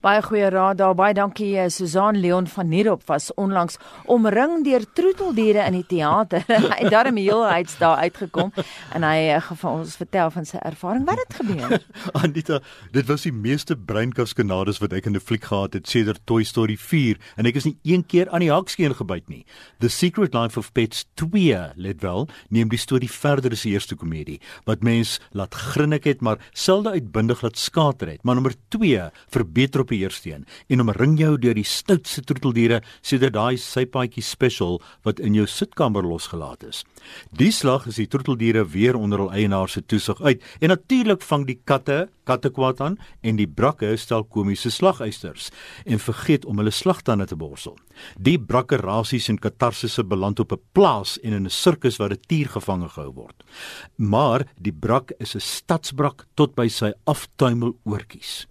Baie goeie raad daar. Baie dankie eh, Susan Leon van Nierop was onlangs omring deur troeteldiere in die teater. hy het daarom heel hy's daar uitgekom en hy het uh, ons vertel van sy ervaring. Wat het gebeur? Anita, dit was die meeste breinkaskanades wat ek in 'n fliek gehad het sedert Toy Story 4 en ek is nie een keer aan die hakskeen gebyt nie. The Secret Life of Pets 2, let wel, neem die storie verder as die eerste komedie wat mens laat grinnik het maar selde uitbundig laat skater het. Maar nommer 2 verbeter beheersteen en omring jou deur die stoutste troeteldiere sodat daai sypaadjie special wat in jou sitkamer losgelaat is. Die slag is die troeteldiere weer onder hul eienaar se toesig uit en natuurlik vang die katte katte kwaad aan en die brakke stel komiese slagysters en vergeet om hulle slagtande te borsel. Die brakke rasies en katarsisse beland op 'n plaas en in 'n sirkus waar 'n tier gevange gehou word. Maar die brak is 'n stadsbrak tot by sy aftuimel oortjies.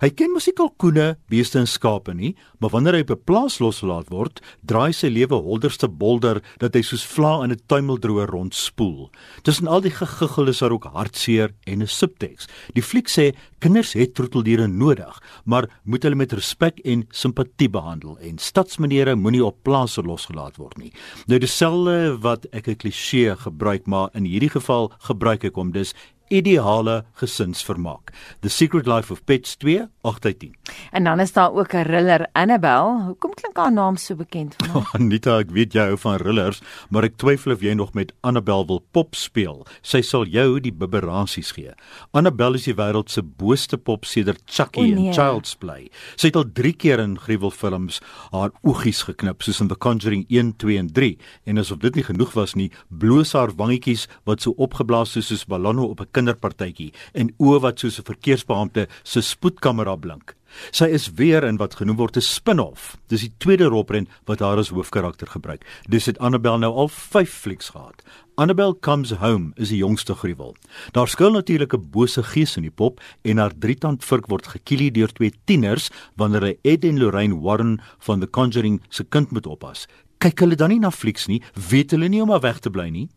Hy ken mos nie kalkoene, beeste en skape nie, maar wanneer hy op 'n plaas losgelaat word, draai sy lewe holderste bolder dat hy soos vla in 'n tuimeldroër rondspoel. Tussen al die gegiggel is daar ook hartseer en 'n subteks. Die fliek sê kinders het troeteldiere nodig, maar moet hulle met respek en simpatie behandel en stadsmenere moenie op plase losgelaat word nie. Nou dieselfde wat ek 'n kliseë gebruik, maar in hierdie geval gebruik ek hom dus ideale gesinsvermaak. The Secret Life of Pets 2 8/10. En dan is daar ook 'n riller Annabel. Hoekom klink haar naam so bekend vir my? Anita, ek weet jy hou van rillers, maar ek twyfel of jy nog met Annabel wil pop speel. Sy sal jou die bibberasies gee. Annabel is die wêreld se booste pop sedert Chucky nee. en Child's Play. Sy het al 3 keer in gruwelfilms haar oogies geknip, soos in The Conjuring 1, 2 en 3. En asof dit nie genoeg was nie, bloos haar wangetjies wat so opgeblaas is soos ballonne op 'n kinderpartytjie en oë wat soos 'n verkeersbeampte se spoedkamera blink. Sy is weer in wat genoem word 'n spin-off. Dis die tweede rolprent wat haar as hoofkarakter gebruik. Dis het Annabelle nou al 5 flieks gehad. Annabelle Comes Home is die jongste gruwel. Daar skuil natuurlik 'n bose gees in die pop en haar drietand vurk word gekielie deur twee tieners wanneer hy Ed en Lorraine Warren van The Conjuring se kind moet oppas. Kyk hulle dan nie na flieks nie, weet hulle nie om af weg te bly nie.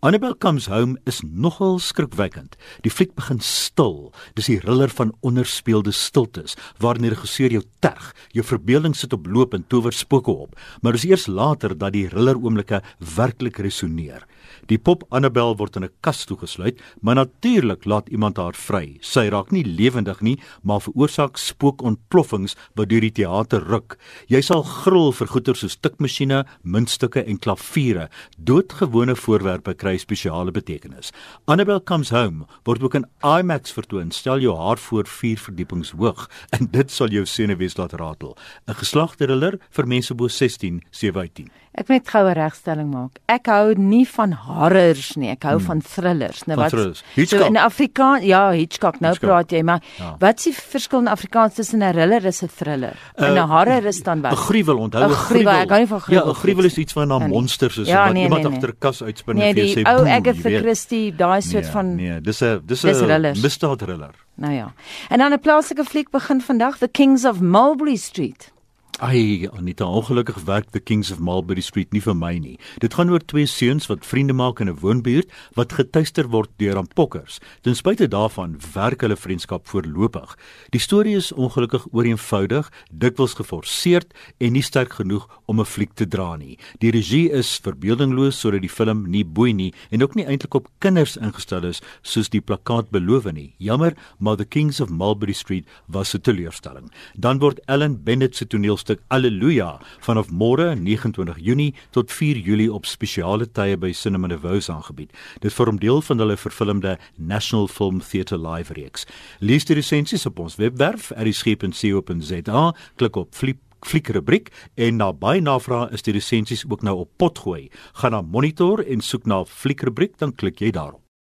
Annabelle Comes Home is nogal skrikwekkend. Die fliek begin stil. Dis die riller van onderspeelde stiltes waarin die regisseur jou terg, jou verbeelding sit op loop en tower spooke op. Maar dis eers later dat die riller oomblikke werklik resoneer. Die pop Annabelle word in 'n kas toegesluit, maar natuurlik laat iemand haar vry. Sy raak nie lewendig nie, maar veroorsaak spookontploffings wat deur die teater ruk. Jy sal gril vir goeder soos tikmasjiene, muntstukke en klaviere. Doodgewone voorwerpe kry spesiale betekenis. Annabelle Comes Home word ook in IMAX vertoon. Stel jou haar voor 4 verdiepings hoog en dit sal jou senuwees laat ratel. 'n Geslagte thriller vir mense bo 16, 17. Ek moet goue regstelling maak. Ek hou nie van horrors nie. Ek hou hmm. van thrillers. Nou wat? So in Afrikaans, ja, Hitchcock. Nou Hitchcock. praat jy, maar ja. wat is die verskil in Afrikaans tussen 'n thriller en 'n thriller? Uh, en 'n horror is dan wat? 'n Gruwel, onthou 'n gruwel. Ek hou nie van gruwel. Ja, 'n gruwel is iets van na ja, monsters is ja, wat nee, iemand nee, nee. agter 'n kas uitspin nee, en vir sê. Nee, ou Agatha Christie, daai soort nee, van Nee, dis 'n dis 'n misdaad thriller. Nou ja. En dan 'n plaaslike fliek begin vandag, The Kings of Mulberry Street. Ai, Anita, ongelukkig werk The Kings of Mulberry Street nie vir my nie. Dit gaan oor twee seuns wat vriende maak in 'n woonbuurt wat getuister word deur aanpokkers. Ten spyte daarvan werk hulle vriendskap voorlopig. Die storie is ongelukkig ooreenvoudig, dikwels geforseerd en nie sterk genoeg om 'n fliek te dra nie. Die regie is verbeeldingloos sodat die film nie boei nie en ook nie eintlik op kinders ingestel is soos die plakkaat beloof nie. Jammer, maar The Kings of Mulberry Street was 'n teleurstelling. Dan word Ellen Bennett se toneel hoofstuk Alleluia vanaf môre 29 Junie tot 4 Julie op spesiale tye by Cinema Nervous aangebied. Dit vorm deel van hulle vervilmde National Film Theatre Live reeks. Lees die resensies op ons webwerf erisgep.co.za, klik op flip fliek rubriek en na baie navrae is die resensies ook nou op pot gooi. Gaan na monitor en soek na fliek rubriek dan klik jy daarop.